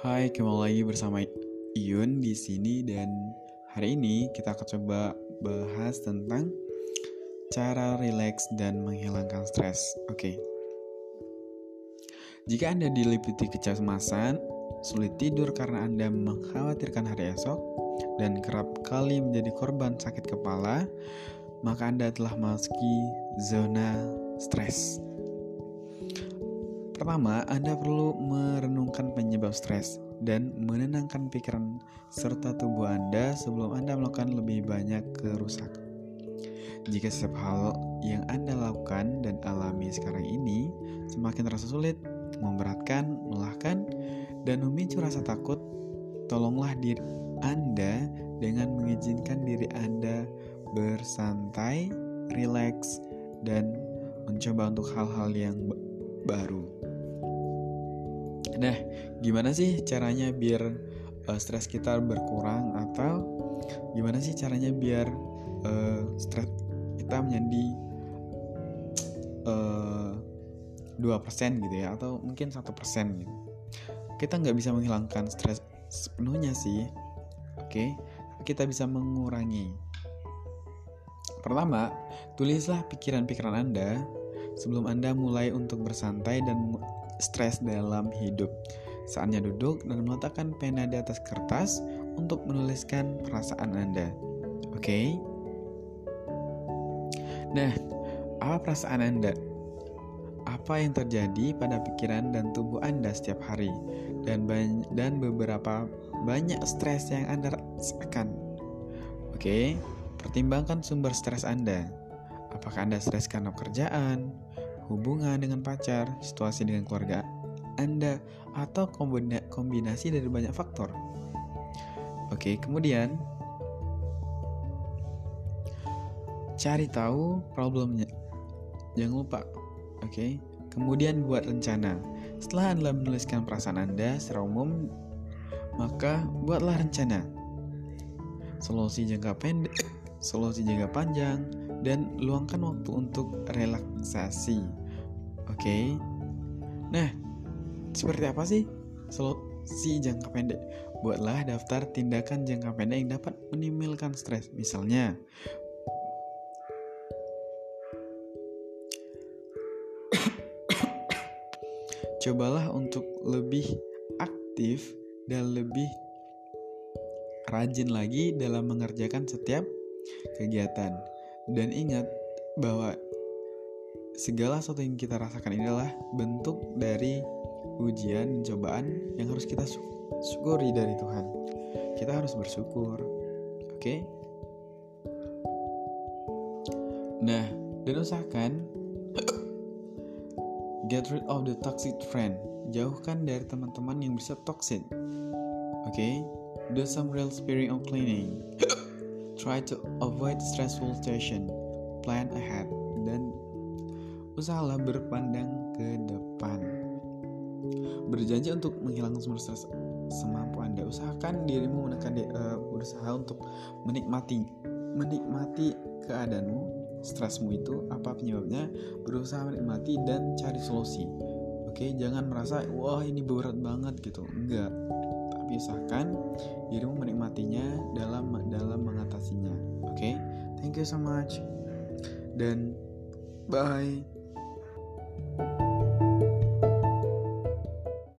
Hai, kembali lagi bersama Iyun di sini dan hari ini kita akan coba bahas tentang cara rileks dan menghilangkan stres. Oke. Jika Anda diliputi kecemasan, sulit tidur karena Anda mengkhawatirkan hari esok, dan kerap kali menjadi korban sakit kepala, maka Anda telah memasuki zona stres. Pertama, Anda perlu merenungkan penyebab stres dan menenangkan pikiran serta tubuh Anda sebelum Anda melakukan lebih banyak kerusakan. Jika setiap hal yang Anda lakukan dan alami sekarang ini semakin terasa sulit, memberatkan, melahkan, dan memicu rasa takut, tolonglah diri Anda dengan mengizinkan diri Anda bersantai, rileks, dan mencoba untuk hal-hal yang baru. Nah, gimana sih caranya biar uh, stres kita berkurang atau gimana sih caranya biar uh, stres kita menjadi uh, dua persen gitu ya atau mungkin satu persen gitu. Kita nggak bisa menghilangkan stres sepenuhnya sih, oke? Okay? Kita bisa mengurangi. Pertama, tulislah pikiran-pikiran Anda sebelum Anda mulai untuk bersantai dan stres dalam hidup. Saatnya duduk dan meletakkan pena di atas kertas untuk menuliskan perasaan Anda. Oke? Okay? Nah, apa perasaan Anda? Apa yang terjadi pada pikiran dan tubuh Anda setiap hari? Dan dan beberapa banyak stres yang Anda rasakan. Oke, okay? pertimbangkan sumber stres Anda. Apakah Anda stres karena pekerjaan, hubungan dengan pacar, situasi dengan keluarga Anda, atau kombinasi dari banyak faktor. Oke, kemudian cari tahu problemnya. Jangan lupa, oke. Kemudian buat rencana. Setelah Anda menuliskan perasaan Anda secara umum, maka buatlah rencana. Solusi jangka pendek, solusi jangka panjang, dan luangkan waktu untuk relaksasi. Oke. Okay? Nah, seperti apa sih solusi jangka pendek? Buatlah daftar tindakan jangka pendek yang dapat menimbulkan stres. Misalnya, cobalah untuk lebih aktif dan lebih rajin lagi dalam mengerjakan setiap kegiatan. Dan ingat bahwa segala sesuatu yang kita rasakan ini adalah bentuk dari ujian dan cobaan yang harus kita syukuri dari Tuhan. Kita harus bersyukur. Oke? Okay? Nah, dan usahakan get rid of the toxic friend. Jauhkan dari teman-teman yang bisa toxic. Oke? Okay? Do some real spirit of cleaning. Try to avoid stressful situation. Plan ahead dan usahalah berpandang ke depan. Berjanji untuk menghilangkan sumber stres semampu Anda. Usahakan dirimu menekan di, uh, berusaha untuk menikmati menikmati keadaanmu, stresmu itu apa penyebabnya, berusaha menikmati dan cari solusi. Oke, jangan merasa wah ini berat banget gitu. Enggak. Tapi usahakan dirimu menikmatinya dalam dalam mengatasinya. Oke? Okay? Thank you so much. Dan bye.